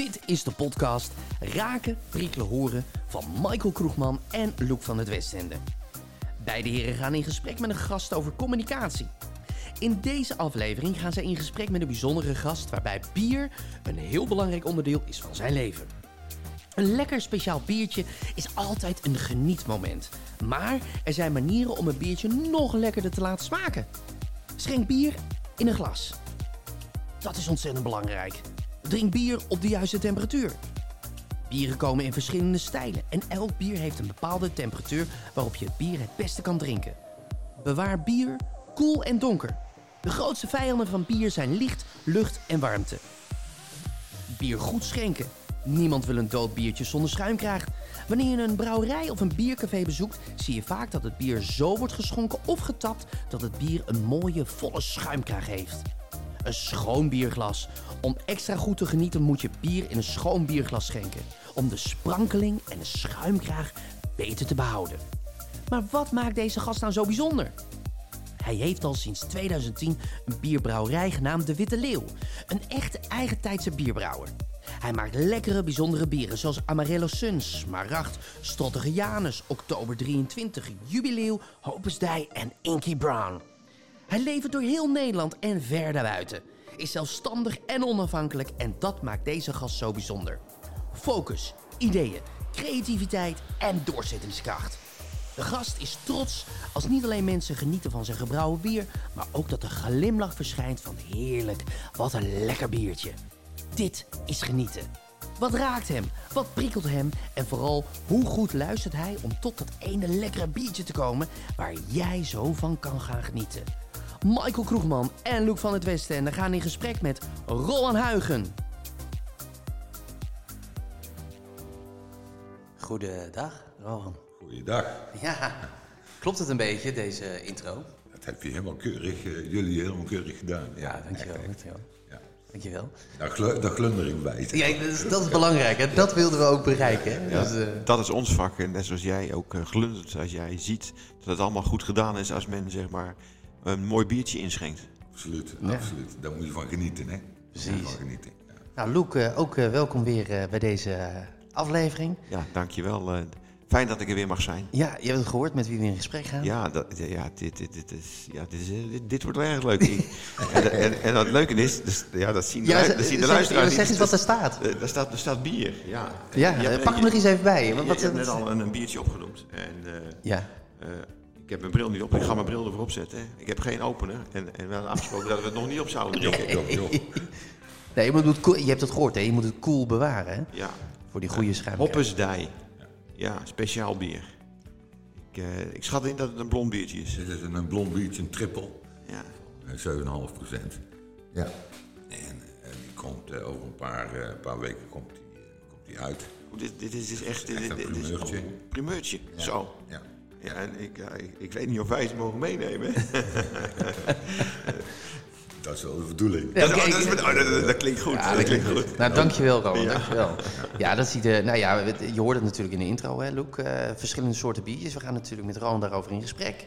Dit is de podcast Raken, Prikkelen, Horen van Michael Kroegman en Loek van het Westende. Beide heren gaan in gesprek met een gast over communicatie. In deze aflevering gaan zij in gesprek met een bijzondere gast waarbij bier een heel belangrijk onderdeel is van zijn leven. Een lekker speciaal biertje is altijd een genietmoment. Maar er zijn manieren om een biertje nog lekkerder te laten smaken. Schenk bier in een glas. Dat is ontzettend belangrijk. Drink bier op de juiste temperatuur. Bieren komen in verschillende stijlen en elk bier heeft een bepaalde temperatuur waarop je het bier het beste kan drinken. Bewaar bier koel en donker. De grootste vijanden van bier zijn licht, lucht en warmte. Bier goed schenken. Niemand wil een dood biertje zonder schuimkraag. Wanneer je een brouwerij of een biercafé bezoekt, zie je vaak dat het bier zo wordt geschonken of getapt dat het bier een mooie volle schuimkraag heeft. Een schoon bierglas. Om extra goed te genieten moet je bier in een schoon bierglas schenken. Om de sprankeling en de schuimkraag beter te behouden. Maar wat maakt deze gast nou zo bijzonder? Hij heeft al sinds 2010 een bierbrouwerij genaamd De Witte Leeuw. Een echte eigentijdse bierbrouwer. Hij maakt lekkere, bijzondere bieren zoals Amarello Suns, Smaragd, Strottige Janus, Oktober 23, Jubileeuw, Hopensdij en Inky Brown. Hij levert door heel Nederland en ver daarbuiten. Is zelfstandig en onafhankelijk en dat maakt deze gast zo bijzonder. Focus, ideeën, creativiteit en doorzettingskracht. De gast is trots als niet alleen mensen genieten van zijn gebrouwen bier, maar ook dat er glimlach verschijnt van heerlijk, wat een lekker biertje. Dit is genieten. Wat raakt hem? Wat prikkelt hem? En vooral, hoe goed luistert hij om tot dat ene lekkere biertje te komen waar jij zo van kan gaan genieten? Michael Kroegman en Luc van het Westen en gaan in gesprek met Roland Huigen. Goedendag, Roland. Goeiedag. Ja, klopt het een beetje, deze intro? Dat heb je helemaal keurig, eh, jullie helemaal keurig gedaan. Ja, dankjewel. echt, echt. dankjewel. Ja. dankjewel. Daar, glu- daar glunder ik bij. Ja, dat is, dat is belangrijk, hè? dat wilden we ook bereiken. Hè? Ja, Dus, eh, dat is ons vak. En net zoals jij ook eh, glundert, als jij ziet dat het allemaal goed gedaan is als men zeg maar een mooi biertje inschenkt. Absoluut, Ja. absoluut. Daar moet je van genieten, hè? Precies. Moet je Van genieten. Ja. Nou, Loek, eh, ook eh, welkom weer eh, bij deze aflevering. Ja, dankjewel. eh fijn dat ik er weer mag zijn. Ja, je hebt het gehoord met wie we in gesprek gaan. Ja, dat, ja, dit, dit, dit, is, ja dit, is, dit, dit wordt wel erg leuk. en, en, en wat het leuke is, dus, ja, dat zien de, dat zien de zeg- luisteraars Zeg eens wat er staat. Daar staat. Er staat bier, ja. Ja, pak hem er eens even bij. Want Je, wat, je hebt net al een, een biertje opgenoemd. En, eh, Ja, eh, ik heb mijn bril niet op, ik ga mijn bril ervoor opzetten. Ik heb geen opener. En, en we hadden afgesproken dat we het nog niet op zouden joh, joh. nee, je, moet het je hebt het gehoord, hè? je moet het koel bewaren hè? Ja, voor die goede schuim. Hoppesdij. Ja, speciaal bier. Ik, eh, ik schat in dat het een blond biertje is. Dit is een, een blond biertje, een triple. Ja. eh, 7,5 procent. Ja. En eh, die komt eh, over een paar, eh, paar weken komt die, eh, komt die uit. Dit, dit is dus echt dit, een dit is primeurtje. een primeurtje. Zo. Ja. Ja, en ik, ja, ik, ik weet niet of wij ze mogen meenemen. Dat is wel de bedoeling. Ja, dat, is- ik- oh, dat- dat klinkt goed. Ja, dat klinkt goed. Nou, dankjewel, Roland. Dankjewel. Ja, dat ziet er. Nou ja, je hoort het natuurlijk in de intro, hè, Loek. eh, verschillende soorten biertjes. We gaan natuurlijk met Roland daarover in gesprek.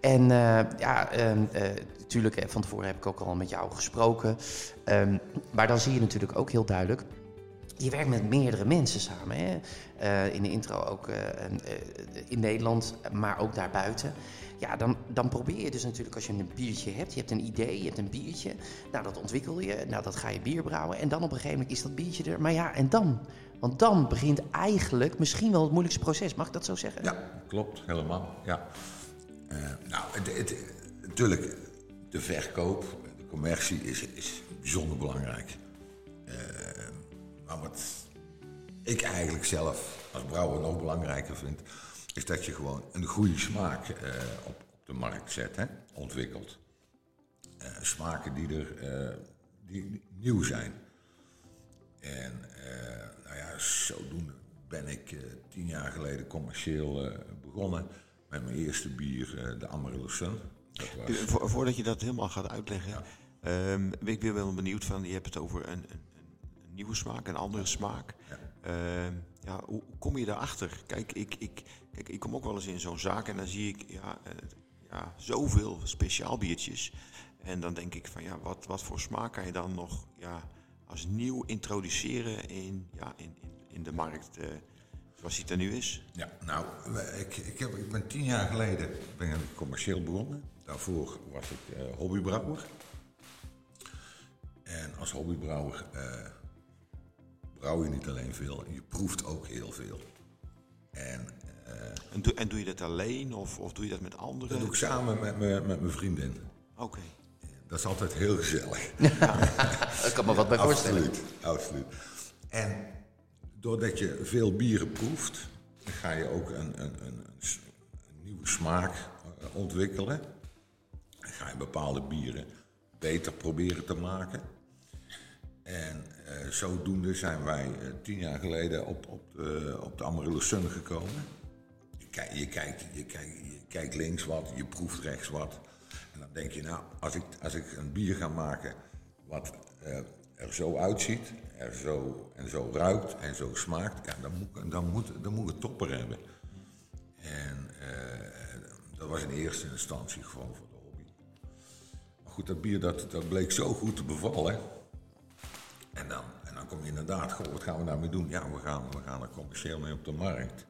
En eh, ja, ehm, eh, natuurlijk, eh, van tevoren heb ik ook al met jou gesproken. Ehm, maar dan zie je natuurlijk ook heel duidelijk. Je werkt met meerdere mensen samen. Hè? Eh, in de intro ook eh, eh, in Nederland, maar ook daarbuiten. Ja, dan, dan probeer je dus natuurlijk als je een biertje hebt. Je hebt een idee, je hebt een biertje. Nou, dat ontwikkel je. Nou, dat ga je bier brouwen. En dan op een gegeven moment is dat biertje er. Maar ja, en dan? Want dan begint eigenlijk misschien wel het moeilijkste proces. Mag ik dat zo zeggen? Ja, klopt, helemaal. Ja. Nou, het, het, natuurlijk, de verkoop, de commercie is, is bijzonder belangrijk. Maar wat ik eigenlijk zelf als brouwer nog belangrijker vind, is dat je gewoon een goede smaak eh, op, op de markt zet, hè, ontwikkelt. Eh, smaken die er eh, die nieuw zijn. En nou ja, zodoende ben ik tien jaar geleden commercieel begonnen met mijn eerste bier, de Amarillo Sun. Dat was, vo- voordat je dat helemaal gaat uitleggen, ehm, ben ik weer wel benieuwd van, je hebt het over een, een nieuwe smaak, een andere smaak. Ehm, ja, hoe kom je daarachter? Kijk ik, ik, kijk, ik kom ook wel eens in zo'n zaak en dan zie ik ja, eh, ja, zoveel speciaal biertjes. En dan denk ik van, ja, wat, wat voor smaak kan je dan nog ja, als nieuw introduceren in, ja, in, in, in de markt eh, zoals die er nu is? Ja, nou, ik, ik, heb, ik ben tien jaar geleden ben ik commercieel begonnen. Daarvoor was ik uh, hobbybrouwer. En als hobbybrouwer uh, brouw je niet alleen veel, je proeft ook heel veel. En, uh, en, doe, en doe je dat alleen of, of doe je dat met anderen? Dat doe ik samen met, met, met mijn vriendin. Oké. Dat is altijd heel gezellig. Ja, ik kan me wat bij voorstellen. Absoluut, absoluut. En doordat je veel bieren proeft, ga je ook een, een, een, een nieuwe smaak ontwikkelen. Dan ga je bepaalde bieren beter proberen te maken. En zodoende zijn wij uh, tien jaar geleden op, op de, op de Sun gekomen. Je, kijk, je, kijkt, je, kijkt, je links wat, je proeft rechts wat. En dan denk je, nou, als ik, als ik een bier ga maken wat uh, er zo uitziet, er zo, en zo ruikt en zo smaakt, ja, dan, moet, dan, moet, topper hebben. En dat was in eerste instantie gewoon voor de hobby. Maar goed, dat bier dat, dat bleek zo goed te bevallen. En dan, en dan kom je inderdaad, goh, wat gaan we daarmee doen? Ja, we gaan, we gaan er commercieel mee op de markt.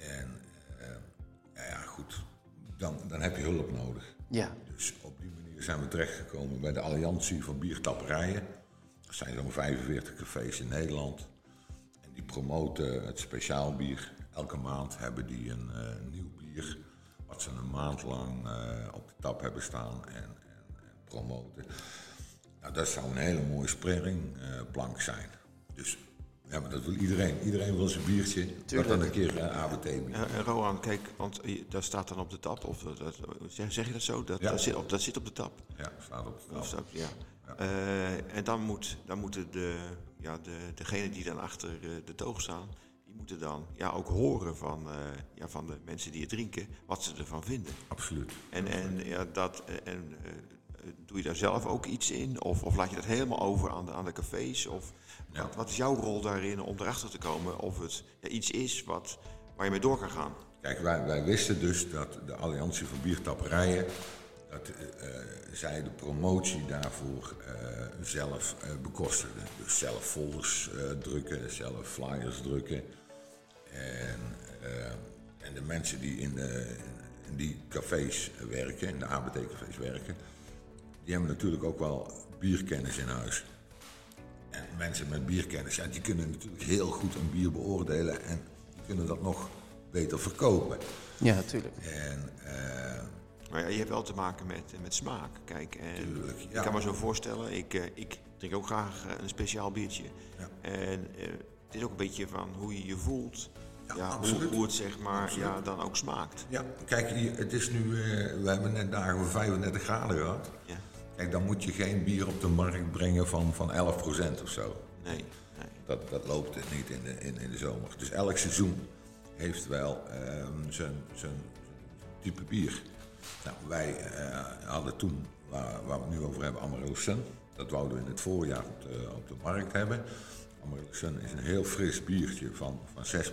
En uh, ja, ja, goed, dan, dan heb je hulp nodig. Ja. Dus op die manier zijn we terechtgekomen bij de Alliantie van Biertapperijen. Er zijn zo'n 45 cafés in Nederland. En die promoten het speciaal bier. Elke maand hebben die een uh, nieuw bier. Wat ze een maand lang uh, op de tap hebben staan en, en, en promoten. Nou, dat zou een hele mooie springplank uh, zijn. Dus ja, maar dat wil iedereen. Iedereen wil zijn biertje. Dat dan een keer een ABT bier. Uh, Roan, kijk, want daar staat dan op de tap. Of dat, zeg je dat zo? Dat, ja. dat, zit op, dat zit op de tap. Ja, staat op de tap. ja. ja. Uh, en dan, moet, dan moeten de, ja, de, degenen die dan achter de toog staan, die moeten dan ja, ook horen van, uh, ja, van de mensen die het drinken, wat ze ervan vinden. Absoluut. En, en, ja, dat, en doe je daar zelf ook iets in? Of, of laat je dat helemaal over aan de, aan de cafés? Of ja. wat, wat, is jouw rol daarin om erachter te komen of het ja, iets is wat, waar je mee door kan gaan? Kijk, wij, wij wisten dus dat de Alliantie van Biertapperijen, dat uh, zij de promotie daarvoor uh, zelf uh, bekostigden. Dus zelf folders drukken, zelf flyers drukken. En, en de mensen die in, de, in die cafés werken, in de ABT-cafés werken, die hebben natuurlijk ook wel bierkennis in huis. En mensen met bierkennis, ja, die kunnen natuurlijk heel goed een bier beoordelen en die kunnen dat nog beter verkopen. Ja, natuurlijk. En, uh, maar ja, je hebt wel te maken met, met smaak. Kijk, en tuurlijk, ja. ik kan me zo voorstellen, ik, uh, ik drink ook graag een speciaal biertje. Ja. En uh, het is ook een beetje van hoe je je voelt. Ja, Ja, hoe, hoe het zeg maar ja, dan ook smaakt. Ja, kijk, het is nu, we hebben net dagen van 35 graden gehad. Ja. Kijk, dan moet je geen bier op de markt brengen van, van 11% of zo. Nee, nee. Dat, dat loopt niet in de, in, in de zomer. Dus elk seizoen heeft wel um, zijn, zijn type bier. Nou, wij uh, hadden toen, waar, waar, we het nu over hebben, Amarillo Sun. Dat wouden we in het voorjaar op de, op de markt hebben. Amarillo Sun is een heel fris biertje van, van 6%.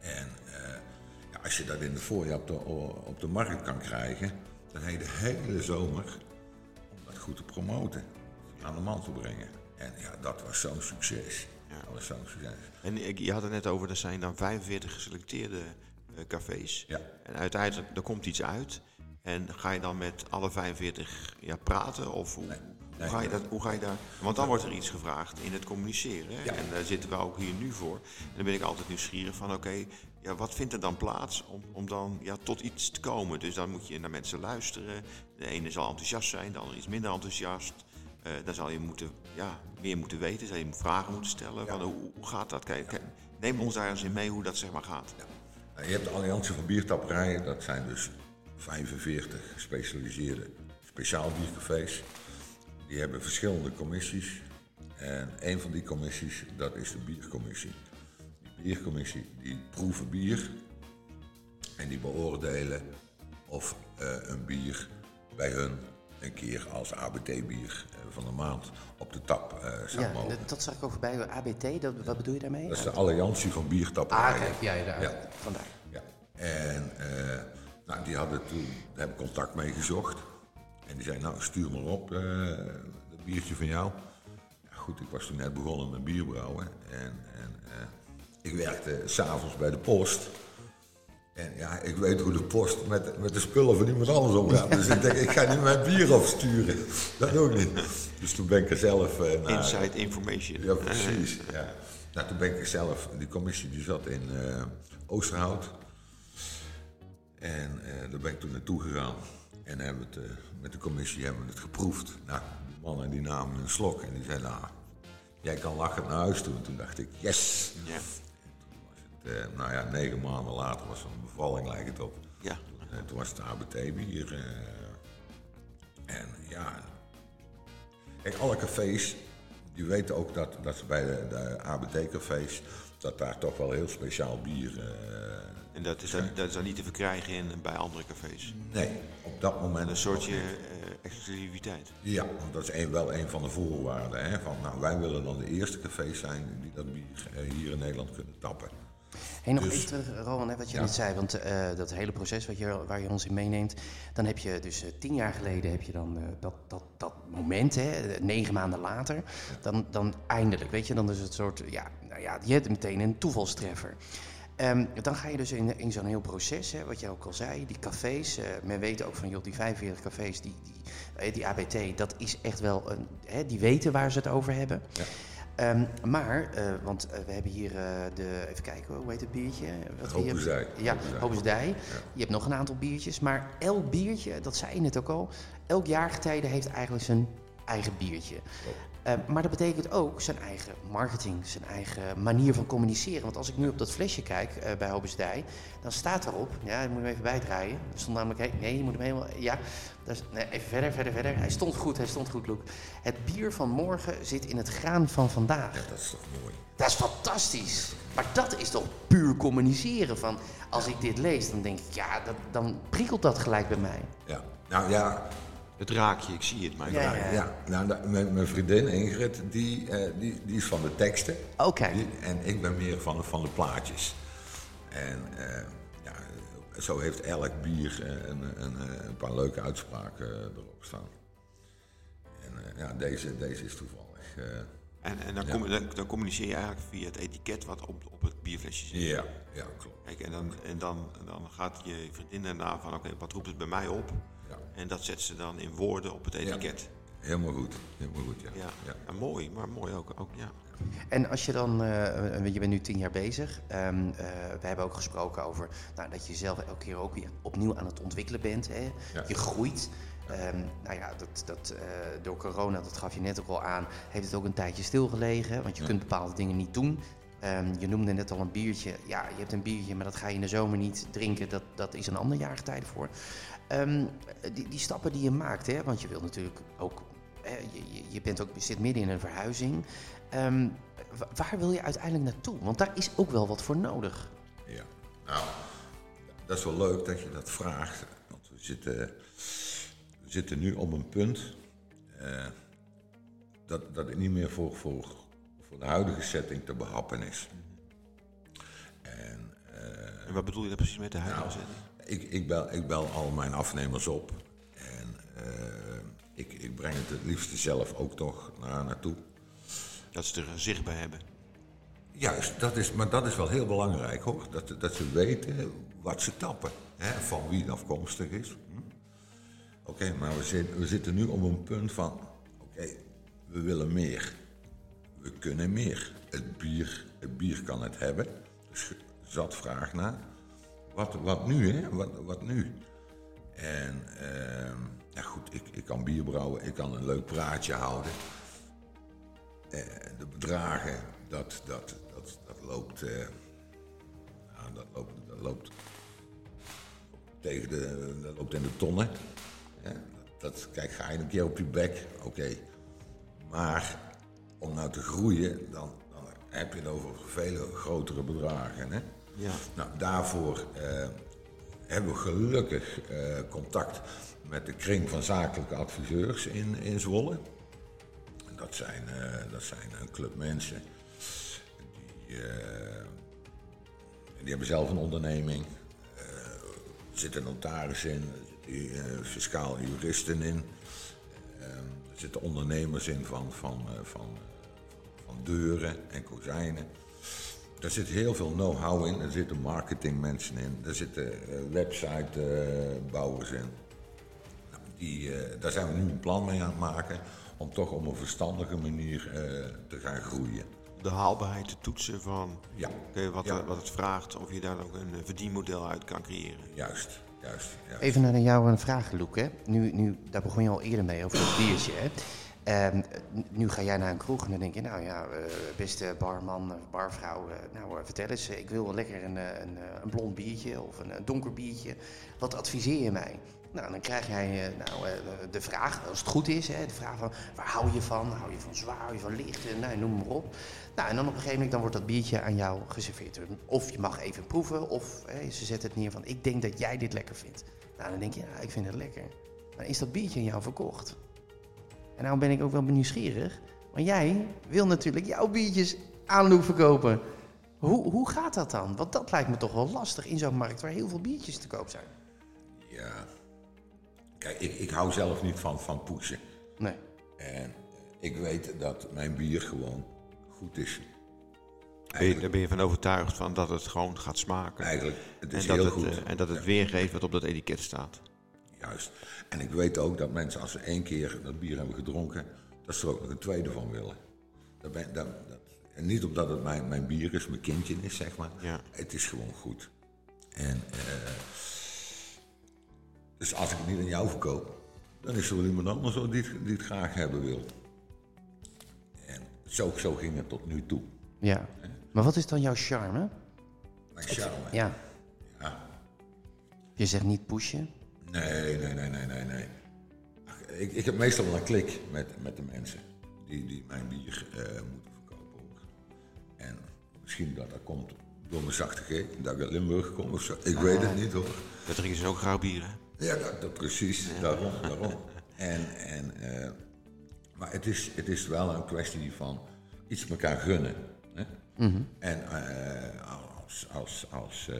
En uh, ja, als je dat in het voorjaar op de, op de markt kan krijgen, dan heb je de hele zomer om dat goed te promoten, aan de man te brengen. En ja, dat was zo'n succes. Ja. Dat was zo'n succes. En je had het net over, er zijn dan 45 geselecteerde uh, cafés. Ja. En uiteindelijk, er komt iets uit. En ga je dan met alle 45 ja, praten? Of hoe, Nee. Hoe, ga je dat, hoe ga je daar... Want dan wordt er iets gevraagd in het communiceren. Ja. En daar zitten we ook hier nu voor. En dan ben ik altijd nieuwsgierig van, oké, ja, wat vindt er dan plaats om, om dan ja, tot iets te komen? Dus dan moet je naar mensen luisteren. De ene zal enthousiast zijn, de andere iets minder enthousiast. Eh, dan zal je moeten, ja, meer moeten weten, zal je vragen moeten stellen. Van, hoe, hoe gaat dat? Kijk, neem ons daar eens in mee hoe dat zeg maar gaat. Nou, je hebt de Alliantie van Biertapperijen, dat zijn dus 45 gespecialiseerde speciaal biercafés. Die hebben verschillende commissies. En een van die commissies, dat is de biercommissie. Die biercommissie, die proeven bier en die beoordelen of eh, een bier bij hun een keer als ABT-bier eh, van de maand op de tap eh, zou Ja, mogen. dat, dat zag ik ook voorbij. ABT, dat, wat bedoel je daarmee? Dat is de Alliantie van Ah, Biertapperijen. kijk, ja, inderdaad. Ja. Vandaar. Ja. En nou, die hadden toen, daar heb ik contact mee gezocht. En die zei, nou stuur maar op, eh, de biertje van jou. Ja, goed, ik was toen net begonnen met bierbrouwen. En, en eh, ik werkte s'avonds bij de post. En ja, ik weet hoe de post met, met de spullen van iemand anders omgaat. Dus ik denk, ik ga niet mijn bier afsturen. Dat ook niet. Dus toen ben ik er zelf... eh, naar- Inside information. ja, precies. Ja. Nou, toen ben ik zelf, die commissie die zat in Oosterhout. En daar ben ik toen naartoe gegaan. En hebben het, eh, met de commissie hebben we het geproefd. Nou, die mannen die namen een slok en die zeiden, nou, jij kan lachend naar huis toe. En toen dacht ik, yes! Ja. Het, eh, nou ja, negen maanden later was er een bevalling, lijkt het op. Ja. En toen was het ABT-bier. eh, en ja, kijk, alle cafés, die weten ook dat, dat ze bij de, de ABT-cafés, dat daar toch wel heel speciaal bier... En dat is, dan, dat is dan niet te verkrijgen in, bij andere cafés. nee, op dat moment... Een soortje eh, exclusiviteit. Ja, want dat is een, wel een van de voorwaarden. Hè, van, nou, wij willen dan de eerste cafés zijn die dat bier eh, hier in Nederland kunnen tappen. Hey, nog Dus- even terug, Rowan, hè, wat je Ja. net zei. Want eh, dat hele proces wat je, waar je ons in meeneemt. Dan heb je dus eh, tien jaar geleden heb je dan eh, dat, dat, dat moment, hè, negen maanden later. Dan, dan eindelijk, weet je, dan is het soort, ja, nou ja, je hebt meteen een toevalstreffer. Ehm, dan ga je dus in, in zo'n heel proces, hè, wat je ook al zei, die cafés. eh, men weet ook van, joh, die 45 cafés, die, die, eh, die ABT, dat is echt wel, een, hè, die weten waar ze het over hebben. Ja. Ehm, maar, eh, want we hebben hier de, even kijken, hoe heet het biertje? Wat. Ja, Hopensdij. Hopensdij. Je hebt nog een aantal biertjes, maar elk biertje, dat zei je net ook al, elk jaargetijde heeft eigenlijk zijn eigen biertje. Eh, maar dat betekent ook zijn eigen marketing, zijn eigen manier van communiceren. Want als ik nu op dat flesje kijk eh, bij Hopensdij, dan staat erop, ja, ik moet hem even bijdraaien. Er stond namelijk, nee, je moet hem helemaal, ja, nee, even verder, verder, verder. Hij stond goed, hij stond goed, Loek. Het bier van morgen zit in het graan van vandaag. Ja, dat is toch mooi. Dat is fantastisch. Maar dat is toch puur communiceren. Van als ik dit lees, dan denk ik, ja, dat, dan prikkelt dat gelijk bij mij. Ja. Nou ja, Het raakje, ik zie het, maar ik Ja, raak- ja. Ja, nou, mijn, mijn vriendin Ingrid, die, eh, die, die is van de teksten. Oké. En ik ben meer van, de- van de plaatjes. En eh, ja, zo heeft elk bier eh, een, een, eh, een paar leuke uitspraken erop staan. En eh, ja, deze, deze is toevallig. eh, En, en dan, Ja. kom, dan, dan communiceer je eigenlijk via het etiket wat op, op het bierflesje zit. ja, ja, klopt. Kijk, en dan, en dan, dan gaat je vriendin daarna van, oké, wat roept het bij mij op? En dat zet ze dan in woorden op het etiket. Helemaal goed. Helemaal goed, ja. Ja, ja. En mooi, maar mooi ook, ook ja. En als je dan, eh, je bent nu tien jaar bezig. ehm, eh, we hebben ook gesproken over nou, dat je jezelf elke keer ook weer opnieuw aan het ontwikkelen bent. Hè? Ja. Je groeit. Ehm, nou ja, dat, dat, eh, door corona, dat gaf je net ook al aan, heeft het ook een tijdje stilgelegen. Want je kunt bepaalde dingen niet doen. Ehm, je noemde net al een biertje. Ja, je hebt een biertje, maar dat ga je in de zomer niet drinken. Dat, dat is een ander jaargetijde voor. Ehm, die, die stappen die je maakt, hè, want je wilt natuurlijk ook... hè, je, je, bent ook, je zit midden in een verhuizing. Ehm, wa- waar wil je uiteindelijk naartoe? Want daar is ook wel wat voor nodig. Ja, nou, dat is wel leuk dat je dat vraagt. Want we zitten, we zitten nu op een punt eh, dat, dat het niet meer voor, voor, voor de huidige setting te behappen is. En eh, En wat bedoel je daar precies met de huidige nou, setting? Ik, ik, bel, ik bel al mijn afnemers op. En eh, ik, ik breng het het liefste zelf ook toch naar naartoe. Dat ze er een zicht bij hebben. Juist, dat is, maar dat is wel heel belangrijk hoor. Dat, dat ze weten wat ze tappen. Hè, van wie het afkomstig is. Hm? Oké, maar we, zit- we zitten nu op een punt van... Oké, we willen meer. We kunnen meer. Het bier, het bier kan het hebben. Dus zat vraag naar. Wat, wat nu, hè? Wat, wat nu? En ehm, ja goed, ik, ik kan bier brouwen. Ik kan een leuk praatje houden. Eh, de bedragen, dat, dat, dat, dat loopt, eh, dat loopt, dat loopt tegen de, dat loopt in de tonnen. Ja, dat, kijk, ga je een keer op je bek, oké. Maar om nou te groeien, dan, dan heb je het over vele grotere bedragen. Hè? Ja. Nou, daarvoor eh, hebben we gelukkig eh, contact met de kring van zakelijke adviseurs in, in Zwolle. Dat zijn, eh, dat zijn een club mensen. Die, die hebben zelf een onderneming. Er zitten notarissen in, fiscaal juristen in. Er zitten ondernemers in van, van, van, van deuren en kozijnen. Er zit heel veel know-how in. Er zitten marketingmensen in. Er zitten uh, websitebouwers in. Nou, die, daar zijn we nu een plan mee aan het maken om toch op een verstandige manier te gaan groeien de haalbaarheid te toetsen van ja. wat, wat het vraagt, of je daar ook een verdienmodel uit kan creëren. Juist, juist. juist. Even naar jou een vraag, Loek. Hè? Nu, nu, daar begon je al eerder mee over het biertje. Hè? Um, nu ga jij naar een kroeg en dan denk je, nou ja, uh, beste barman, barvrouw, uh, nou vertel eens, ik wil lekker een, een, een blond biertje of een, donker biertje. Wat adviseer je mij? Nou, dan krijg jij nou, de vraag, als het goed is, hè, de vraag van waar hou je van? Hou je van zwaar, hou je van licht? Nou, noem maar op. Nou, en dan op een gegeven moment dan wordt dat biertje aan jou geserveerd. Of je mag even proeven, of hè, ze zetten het neer van ik denk dat jij dit lekker vindt. Nou, dan denk je, ja, ik vind het lekker. Maar is dat biertje aan jou verkocht? En nou ben ik ook wel nieuwsgierig, want jij wil natuurlijk jouw biertjes aan Loek verkopen. Hoe, hoe gaat dat dan? Want dat lijkt me toch wel lastig in zo'n markt waar heel veel biertjes te koop zijn. Ja, Kijk, ik, ik hou zelf niet van, van pushen. Nee. En ik weet dat mijn bier gewoon goed is. Ben je, daar ben je van overtuigd van dat het gewoon gaat smaken. Eigenlijk, het is en heel dat goed. Het, en dat het weergeeft wat op dat etiket staat. Juist. En ik weet ook dat mensen als ze één keer dat bier hebben gedronken, dat ze er ook nog een tweede van willen. Dat ben, dat, dat, en niet omdat het mijn, mijn bier is, mijn kindje is, zeg maar. Ja. Het is gewoon goed. En uh, dus als ik het niet aan jou verkoop, dan is er wel iemand anders die het, die het graag hebben wil. En zo, zo ging het tot nu toe. Ja. Maar wat is dan jouw charme? Mijn charme? Ja. ja. Je zegt niet pushen? Nee, nee, nee, nee, nee. nee. Ik, ik heb meestal wel een klik met, met de mensen die, die mijn bier uh, moeten verkopen. En misschien dat dat komt door mijn zachte G, dat ik uit Limburg kom of zo. Ik ah, weet het niet hoor. Dat drinken ze ook graag bieren. Ja, dat, dat precies. Daarom, daarom. En, en, uh, maar het is, het is wel een kwestie van iets elkaar gunnen. Hè? Mm -hmm. En uh, als, als, als,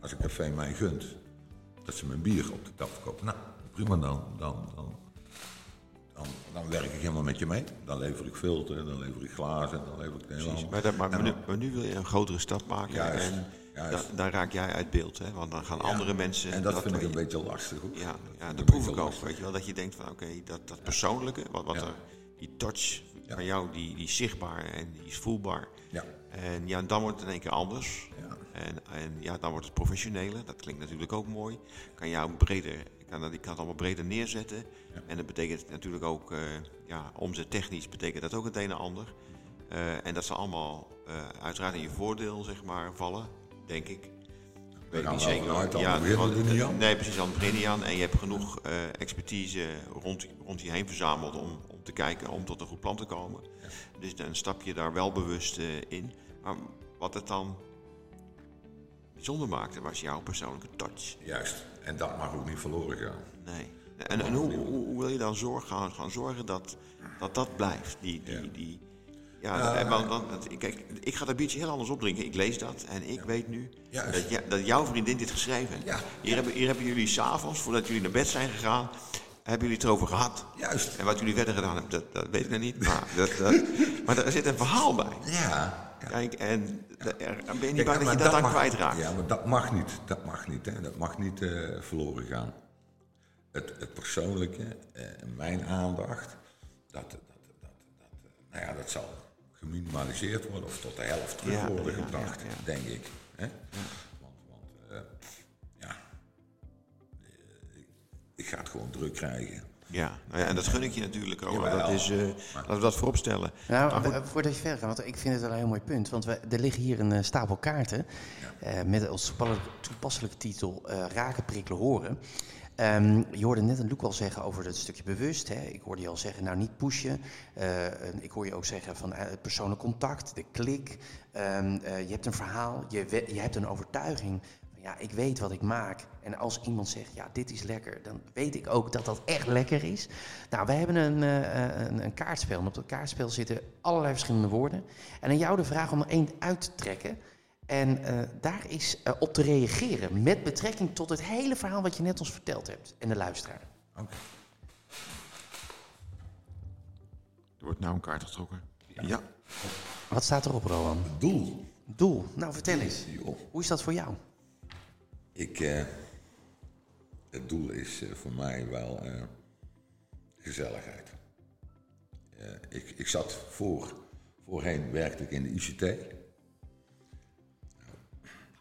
als een café mij gunt dat ze mijn bier op de tap verkopen, nou prima dan, dan, dan, dan, dan werk ik helemaal met je mee. Dan lever ik filter, dan lever ik glazen, dan lever ik de hele maar, dat, maar, nu, maar, nu, wil je een grotere stap maken. Juist. En, da, daar raak jij uit beeld, hè? want dan gaan ja, andere mensen. En dat, dat vind ik een je, beetje lastig. Hoor. Ja, ja dat proef ik ook. Weet je wel, dat je denkt van oké, okay, dat, dat persoonlijke, wat, wat er, die touch van jou, die, die is zichtbaar en die is voelbaar. En ja, dan wordt het in één keer anders. Ja. En, en ja, dan wordt het professionele. Dat klinkt natuurlijk ook mooi. Kan jou breder, kan dat, ik kan het allemaal breder neerzetten. Ja. En dat betekent natuurlijk ook, uh, ja, omzettechnisch betekent dat ook het een en ander. Uh, en dat zal allemaal uh, uiteraard in je voordeel, zeg maar, vallen, denk ik. Weet ik niet zeker. Ja, want, nee, precies, aan het begin aan. En je hebt genoeg expertise rond, rond je heen verzameld om, om te kijken, om tot een goed plan te komen. Ja. Dus dan stap je daar wel bewust in. Maar wat het dan bijzonder maakte, was jouw persoonlijke touch. Juist, en dat mag ook niet verloren gaan. Nee. En, en hoe, hoe, hoe, wil je dan zorg, gaan, gaan zorgen dat, dat dat blijft? Die, die, Ja. die, ja, uh, want, want, kijk, ik ga dat biertje heel anders opdrinken. Ik lees dat en ik weet nu dat, dat jouw vriendin dit geschreven heeft. Ja. Hier, hebben, hier hebben jullie s'avonds, voordat jullie naar bed zijn gegaan, hebben jullie het erover gehad. Juist. En wat jullie verder gedaan hebben, dat, dat weet ik nog niet. Maar, dat, dat, maar er zit een verhaal bij. Ja. Kijk, en er, ben je niet Kijk, bang dat je dat, dan mag- kwijtraakt? Ja, maar dat mag niet. Dat mag niet. Hè. Dat mag niet eh, verloren gaan. Het, het persoonlijke, eh, mijn aandacht, dat, dat, dat, dat, eh, nou ja, dat zal geminimaliseerd worden of tot de helft terug Ja, worden ja, gebracht, ja, denk ik. Hè? Want, want ja, ik, ik ga het gewoon druk krijgen. Ja, nou ja, en dat gun ik je natuurlijk ook. Jawel. Dat is, eh, laten we dat vooropstellen. Nou, voordat je verder gaat, want ik vind het wel een heel mooi punt. Want we, er liggen hier een eh, stapel kaarten eh, met als toepasselijke, titel eh, Raken, prikkelen, horen. Ehm, je hoorde net een Loek al zeggen over het stukje bewust. Hè. Ik hoorde je al zeggen, nou niet pushen. Eh, en ik hoor je ook zeggen van het persoonlijk contact, de klik. Ehm, eh, je hebt een verhaal, je, we- je hebt een overtuiging. Ja, ik weet wat ik maak. En als iemand zegt, ja, dit is lekker, dan weet ik ook dat dat echt lekker is. Nou, wij hebben een, eh, een, een kaartspel. En op dat kaartspel zitten allerlei verschillende woorden. En aan jou de vraag om er één uit te trekken. En eh, daar is eh, op te reageren met betrekking tot het hele verhaal wat je net ons verteld hebt. En de luisteraar. Oké. wordt nou een kaart getrokken. Ja. Wat staat erop, Rowan? Doel. Doel. Nou, vertel eens. Hoe is dat voor jou? Ik, eh, het doel is eh, voor mij wel eh, gezelligheid. Ik, ik zat voor, voorheen werkte ik in de ICT.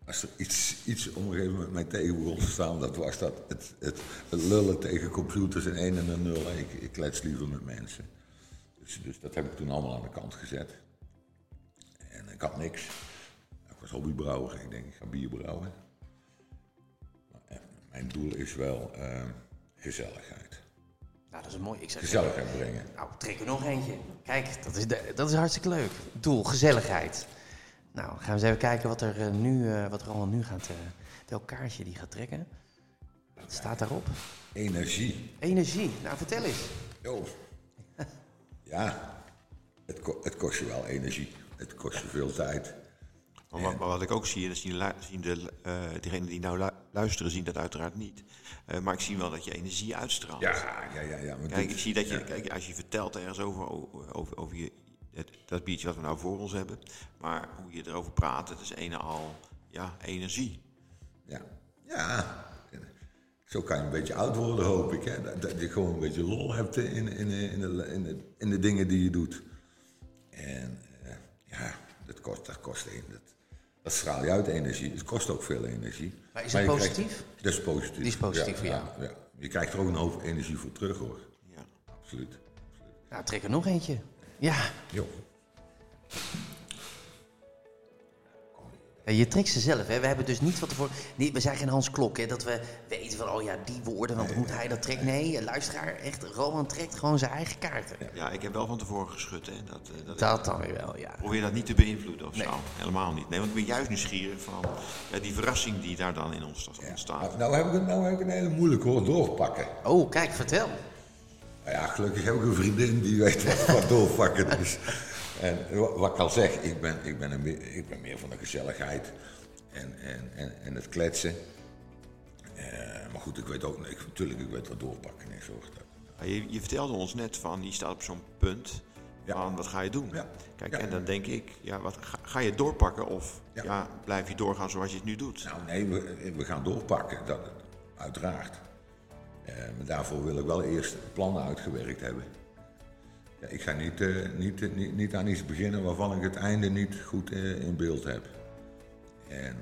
Als er iets, iets op een gegeven moment mij te staan, dat was dat het, het, lullen tegen computers en 1 en een 0. Ik, ik klets liever met mensen. Dus, dus dat heb ik toen allemaal aan de kant gezet. En ik had niks. Ik was hobbybrouwer. Ik denk, ik ga bier brouwen. Mijn doel is wel eh, gezelligheid. Nou, dat is mooi. Ik zeg, Gezelligheid brengen. nou, trek er nog eentje. Kijk, dat is, dat is hartstikke leuk. Doel, gezelligheid. Nou, gaan we eens even kijken wat er eh, nu, eh, wat Rowan nu gaat, eh welk kaartje die gaat trekken. Wat staat daarop? Energie. Energie. Nou, vertel eens. Jo. Ja, het, ko- het kost je wel energie. Het kost je veel tijd. Maar, wat- ik ook zie, en dat zien, de, eh degenen die nou lu- luisteren, zien dat uiteraard niet. Eh, maar ik zie wel dat je energie uitstraalt. Ja, ja, ja. ja Kijk, dit- ik zie dat je, ja. kijk, als je vertelt ergens over, over, over je, het, dat biertje wat we nou voor ons hebben, maar hoe je erover praat, het is een en al ja, energie. Ja. ja. Zo kan je een beetje oud worden, hoop ik. Hè? Dat, dat je gewoon een beetje lol hebt in, in, in, de, in, de, in de dingen die je doet. En eh, ja, dat kost, dat kost een, dat, dat straal je uit energie. Het kost ook veel energie. Maar is dat je krijgt- positief? dat is positief. Die is positief ja, voor jou? Ja, ja. Je krijgt er ook een hoop energie voor terug, hoor. Ja. Absoluut. Nou, trek er nog eentje. Ja, Jo. Ja, Je trekt ze zelf, hè? We hebben dus niet van tevoren. Nee, we zijn geen Hans Klok, hè? Dat we weten van, oh ja, die woorden, want moet hij dat trekken? Nee, luisteraar, echt, Roman trekt gewoon zijn eigen kaarten. ja, ik heb wel van tevoren geschud. Hè. Dat, eh, dat, Dat dan weer wel, ja. Probeer dat niet te beïnvloeden of Nee. zo. Helemaal niet. Nee, want ik ben juist nieuwsgierig van ja, die verrassing die daar dan in ons ontstaat. Nou, nou, heb ik, het- nou heb ik een hele moeilijke hoor, doorpakken. Oh, kijk, vertel. Nou ja, gelukkig heb ik een vriendin die weet wat, wat doorpakken is. En wa- wat ik al zeg, ik ben, ik ben, een, meer- ik ben meer van de gezelligheid en, en, en, en het kletsen. Eh, maar goed, ik weet ook, ik, natuurlijk, ik weet wat doorpakken. Dat- Ja, Je, je vertelde ons net van, je staat op zo'n punt Ja. van wat ga je doen? Ja. Kijk, Ja. en dan denk ik, ja, wat, ga, ga je doorpakken of ja. Ja. blijf je doorgaan zoals je het nu doet? Nou nee, we, we gaan doorpakken, dat, uiteraard. Eh, maar daarvoor wil ik wel eerst plannen uitgewerkt hebben. Ik ga niet, eh, eh, niet, niet aan iets beginnen waarvan ik het einde niet goed eh, in beeld heb. En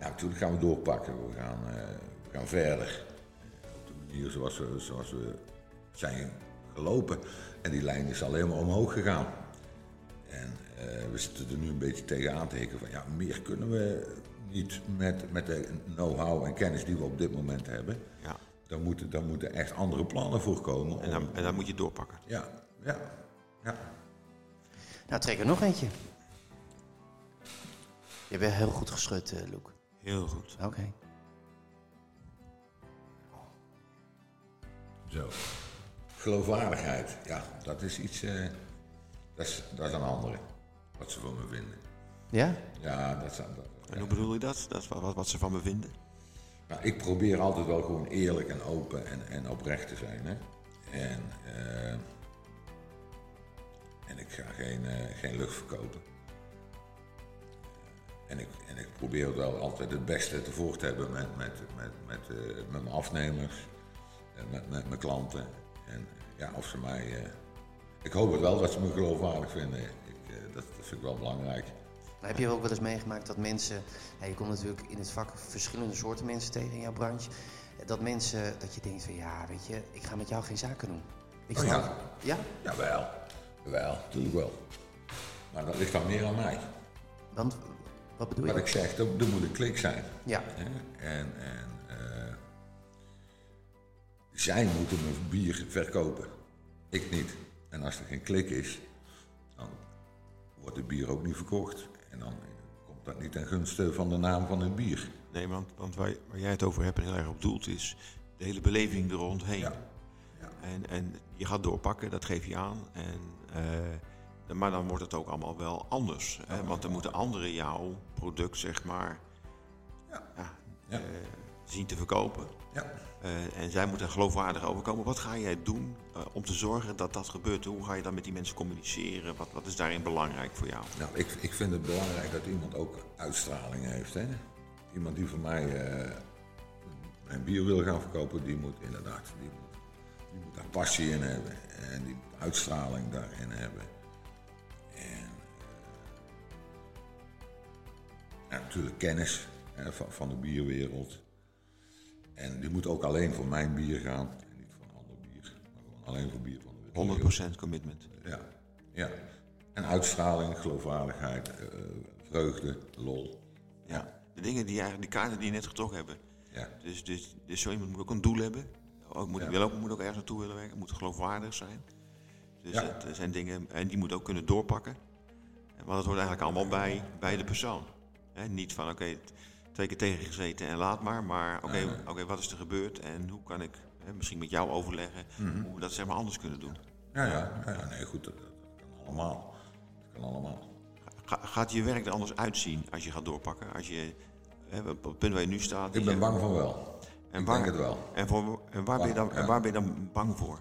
ja, natuurlijk gaan we doorpakken. We gaan, we gaan verder. Op de manier zoals we, zoals we zijn gelopen. En die lijn is alleen maar omhoog gegaan. En we zitten er nu een beetje tegenaan te hikken van ja, meer kunnen we niet met, met de know-how en kennis die we op dit moment hebben. Ja. Dan moeten, dan moeten echt andere plannen voorkomen. En, dan, en dan moet je doorpakken. Ja, ja, ja. Nou, trek er nog eentje. Je bent heel goed geschud, Luke. Heel goed. Oké. Zo. Geloofwaardigheid, ja, dat is iets, eh, dat, is, dat is een andere, wat ze van me vinden. Ja? Ja, dat zijn dat. En hoe bedoel je dat? Dat is wat, wat ze van me vinden? Nou, ik probeer altijd wel gewoon eerlijk en open en, en oprecht te zijn. Hè? En, eh, en ik ga geen, eh, geen lucht verkopen. En ik, en ik probeer wel altijd het beste te voor te hebben met, met, met, met, eh, met mijn afnemers, met, met mijn klanten. En ja, of ze mij. eh, ik hoop het wel dat ze me geloofwaardig vinden. Ik, eh, dat, dat vind ik wel belangrijk. Maar heb je ook wel eens meegemaakt dat mensen... Ja, je komt natuurlijk in het vak verschillende soorten mensen tegen in jouw branche. Dat mensen, dat je denkt van ja, weet je, ik ga met jou geen zaken doen. Weet je Oh ja. wel? Ja? Jawel, jawel, natuurlijk wel. Maar dat ligt dan meer aan mij. Want, wat bedoel Wat je? ik zeg, er, er moet een klik zijn. Ja. En, en eh, zij moeten mijn bier verkopen. Ik niet. En als er geen klik is, dan wordt het bier ook niet verkocht. En dan komt dat niet ten gunste van de naam van het bier. Nee, want, want waar, waar jij het over hebt en heel erg op doelt is de hele beleving er rondheen. Ja. Ja. En, en je gaat doorpakken, dat geef je aan. En, eh, maar dan wordt het ook allemaal wel anders. Hè? Want dan moeten anderen jouw product, zeg maar, Ja. ja, Ja. Zien te verkopen. Ja. Eh, en zij moeten geloofwaardig overkomen. Wat ga jij doen eh, om te zorgen dat dat gebeurt? Hoe ga je dan met die mensen communiceren? Wat, wat is daarin belangrijk voor jou? Nou, ik, ik vind het belangrijk dat iemand ook uitstraling heeft. Hè? Iemand die voor mij eh, mijn bier wil gaan verkopen, die moet inderdaad die moet, die moet daar passie in hebben. En die moet uitstraling daarin hebben. En ja, natuurlijk kennis hè, van, van de bierwereld. En die moet ook alleen voor mijn bier gaan en niet voor een ander bier. Maar gewoon alleen voor bier van de leeuw. 100% commitment. Ja, ja. En uitstraling, geloofwaardigheid, eh, vreugde, lol. Ja. De dingen die eigenlijk, die kaarten die je net getrokken hebben. Ja, Dus, dus, dus zo iemand moet ook een doel hebben. Ook, moet, Ja. wil ook, moet ook ergens naartoe willen werken. Moet geloofwaardig zijn. Dus Ja. het zijn dingen, en die moet ook kunnen doorpakken. Want het hoort eigenlijk allemaal bij, bij de persoon. Hè, niet van, oké, twee keer tegengezeten en laat maar. Maar oké, oké, wat is er gebeurd en hoe kan ik hè, misschien met jou overleggen Mhm. hoe we dat zeg maar anders kunnen doen. ja, ja, nee, goed, dat, dat kan allemaal. Dat kan allemaal. Ga- gaat je werk er anders uitzien als je gaat doorpakken? Als je, hè, op het punt waar je nu staat. Ik je- ben bang van wel. en ik waar, denk het wel. En, voor, en, waar ben je dan, en waar ben je dan bang voor?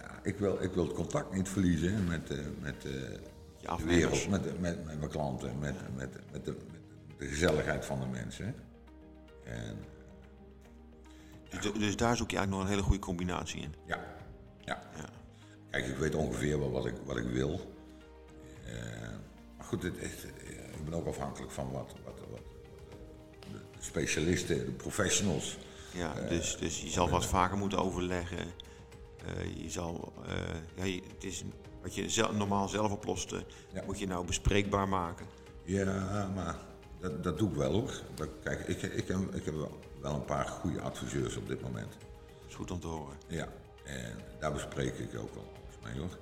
Ja, ik, wil, ik wil het contact niet verliezen met, eh, met eh, Je de wereld, met, met, met mijn klanten, met, met, met, de, met de gezelligheid van de mensen. En Dus, dus daar zoek je eigenlijk nog een hele goede combinatie in. ja, ja. Ja. Kijk, ik weet ongeveer wel wat ik, wat ik wil. Eh, maar goed, het, het- eh, ik ben ook afhankelijk van wat, wat, wat, wat de, specialisten, de professionals. Ja, dus, dus je zal wat vaker moeten overleggen. Eh, je zal, eh, ja, je- het is wat je normaal zelf oplost, eh, Ja. moet je nou bespreekbaar maken. Ja, maar dat, dat doe ik wel hoor. Dat, kijk, ik, ik, heb, ik heb wel, wel een paar goede adviseurs op dit moment. Dat is goed om te horen. Ja, en daar bespreek ik ook wel alles mee hoor.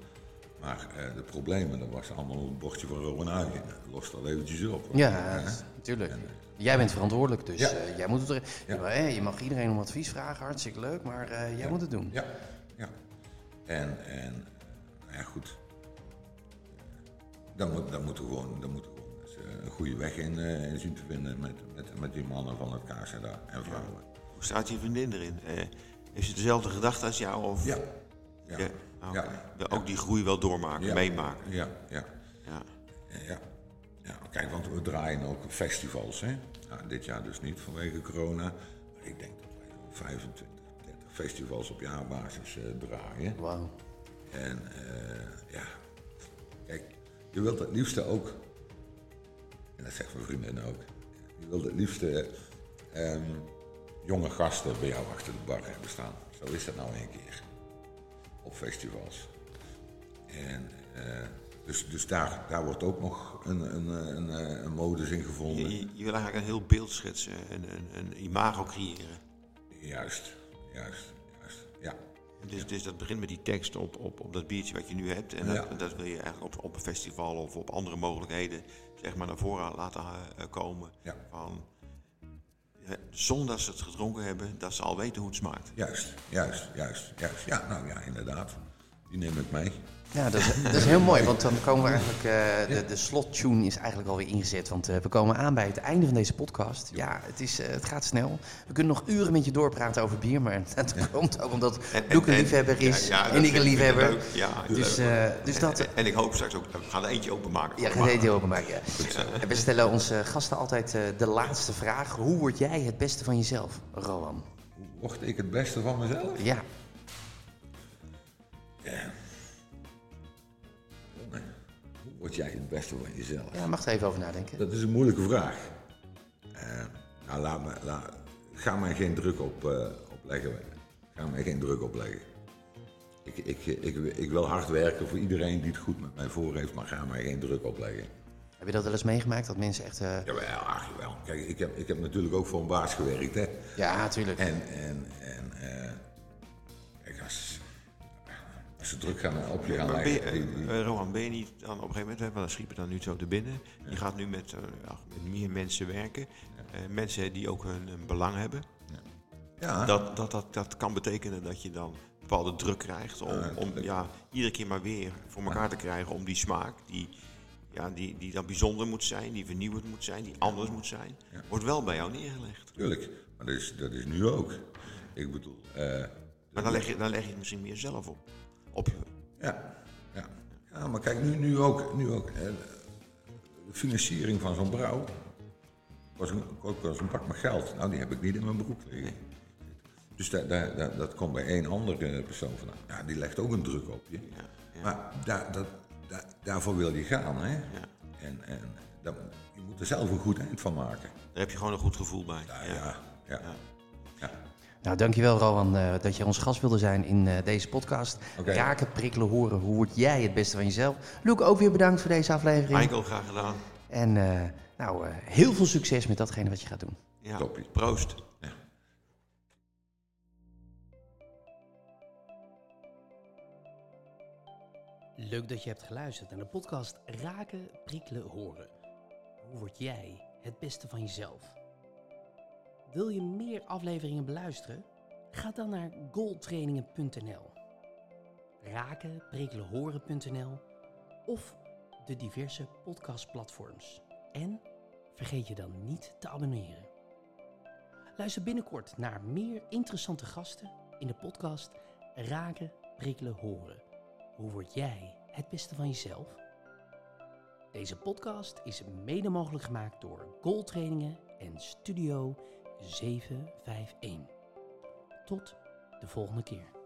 Maar eh, de problemen, dat was allemaal op het bordje van Rowan Huygen. Los dat eventjes op. Ja, Hè? natuurlijk. Jij bent verantwoordelijk, dus Ja. eh, jij moet het er. Ja. Maar, hè, je mag iedereen om advies vragen, hartstikke leuk, maar eh, jij moet het doen. Ja, ja. En, en eh, nou ja, goed. Dan, moet, dan moeten we gewoon, dan moeten een goede weg in, eh, in zien te vinden met, met, met die mannen van het KZA en vrouwen. Hoe staat je vriendin erin? Eh, heeft ze dezelfde gedachten als jou? Of? Ja. Ja. Ja, oké. Ja. Wil ook die groei wel doormaken, Ja. meemaken. Ja, ja. Ja. Ja. ja, kijk, want we draaien ook festivals. Hè? Nou, dit jaar dus niet vanwege corona. Maar ik denk dat wij zo'n 25, 30 festivals op jaarbasis eh, draaien. Wauw. En eh, ja, kijk, je wilt het liefste ook, en dat zegt mijn vriendin ook, je wilt het liefste ehm, jonge gasten bij jou achter de bar hebben staan. Zo is dat nou een keer. Op festivals. En eh, dus, dus daar, daar wordt ook nog een, een, een, een, een modus in gevonden. Je, je wil eigenlijk een heel beeld schetsen, een, een, een imago creëren. Juist, juist, juist. Ja, Dus, dus dat begint met die tekst op, op, op dat biertje wat je nu hebt. En dat, dat wil je eigenlijk op, op een festival of op andere mogelijkheden zeg maar, naar voren laten eh, komen. Ja. Van, zonder dat ze het gedronken hebben, dat ze al weten hoe het smaakt. juist, juist, juist, juist. Ja, nou ja, inderdaad. Die neem ik mee. Ja, dat is, dat is heel mooi, want dan komen we eigenlijk. eh, de, de slottune is eigenlijk alweer ingezet. Want eh, we komen aan bij het einde van deze podcast. Ja, het, is, eh, het gaat snel. We kunnen nog uren met je doorpraten over bier. Maar dat komt ook omdat Luc een en- liefhebber is ja, ja, dat en ik een liefhebber. Ja, dus, dus dat. En, en ik hoop straks ook, we gaan er eentje openmaken. Ja, voor ga de je maand. het openmaken. Ja. We stellen onze gasten altijd de laatste vraag. Hoe word jij het beste van jezelf, Rowan? Word ik het beste van mezelf? Ja, Hoe word jij het beste van jezelf? ja mag er even over nadenken. Dat is een moeilijke vraag. Nou, laat me, laat, ga mij geen druk op, eh, opleggen. Ga mij geen druk opleggen. Ik, ik, ik, ik wil hard werken voor iedereen die het goed met mij voor heeft, maar ga mij geen druk opleggen. Heb je dat wel eens meegemaakt? Dat mensen echt... eh, Jawel, ach jawel. Kijk, ik heb, ik heb natuurlijk ook voor een baas gewerkt, hè. ja, natuurlijk. En, en, en ze druk gaan op je gaan Maar ben je, leggen... die- die- eh, Rohan, ben je niet dan op een gegeven moment, hè, want dan schiep het dan nu zo te binnen. Je gaat nu met, eh, ja, met meer mensen werken. Eh, mensen die ook hun, hun belang hebben. ja, Dat, dat, dat, dat kan betekenen dat je dan bepaalde druk krijgt om, om ja, iedere keer maar weer voor elkaar te krijgen om die smaak, die, ja, die, die dan bijzonder moet zijn, die vernieuwend moet zijn, die anders moet zijn, wordt wel bij jou neergelegd. Tuurlijk, maar dat is, dat is nu ook. Ik bedoel, eh, Maar dan leg je, dan leg je het misschien meer zelf op. op je, ja, ja. ja, maar kijk, nu, nu ook. Nu ook hè, de financiering van zo'n brouw was een, ook was een bak met geld. Nou, die heb ik niet in mijn broek liggen. Dus dat, dat, dat, dat komt bij één andere persoon vandaan. Ja, die legt ook een druk op je. Maar daar, dat, daar, daarvoor wil je gaan, hè? En, en dat, je moet er zelf een goed eind van maken. daar heb je gewoon een goed gevoel bij. Ja, ja, ja. ja. Nou, dankjewel Rowan eh, dat je ons gast wilde zijn in eh, deze podcast. Raken, prikkelen, horen. Hoe word jij het beste van jezelf? Luc, ook weer bedankt voor deze aflevering. Michael, graag gedaan. En eh, nou, eh, heel veel succes met datgene wat je gaat doen. Ja, Toppie. proost. Leuk dat je hebt geluisterd naar de podcast Raken, prikkelen, horen. Hoe word jij het beste van jezelf? Wil je meer afleveringen beluisteren? Ga dan naar goaltrainingen.nl Raken, of de diverse podcastplatforms. En vergeet je dan niet te abonneren. Luister binnenkort naar meer interessante gasten in de podcast Raken, prikkelen, horen. Hoe word jij het beste van jezelf? Deze podcast is mede mogelijk gemaakt door Goaltrainingen en Studio 751. Tot de volgende keer.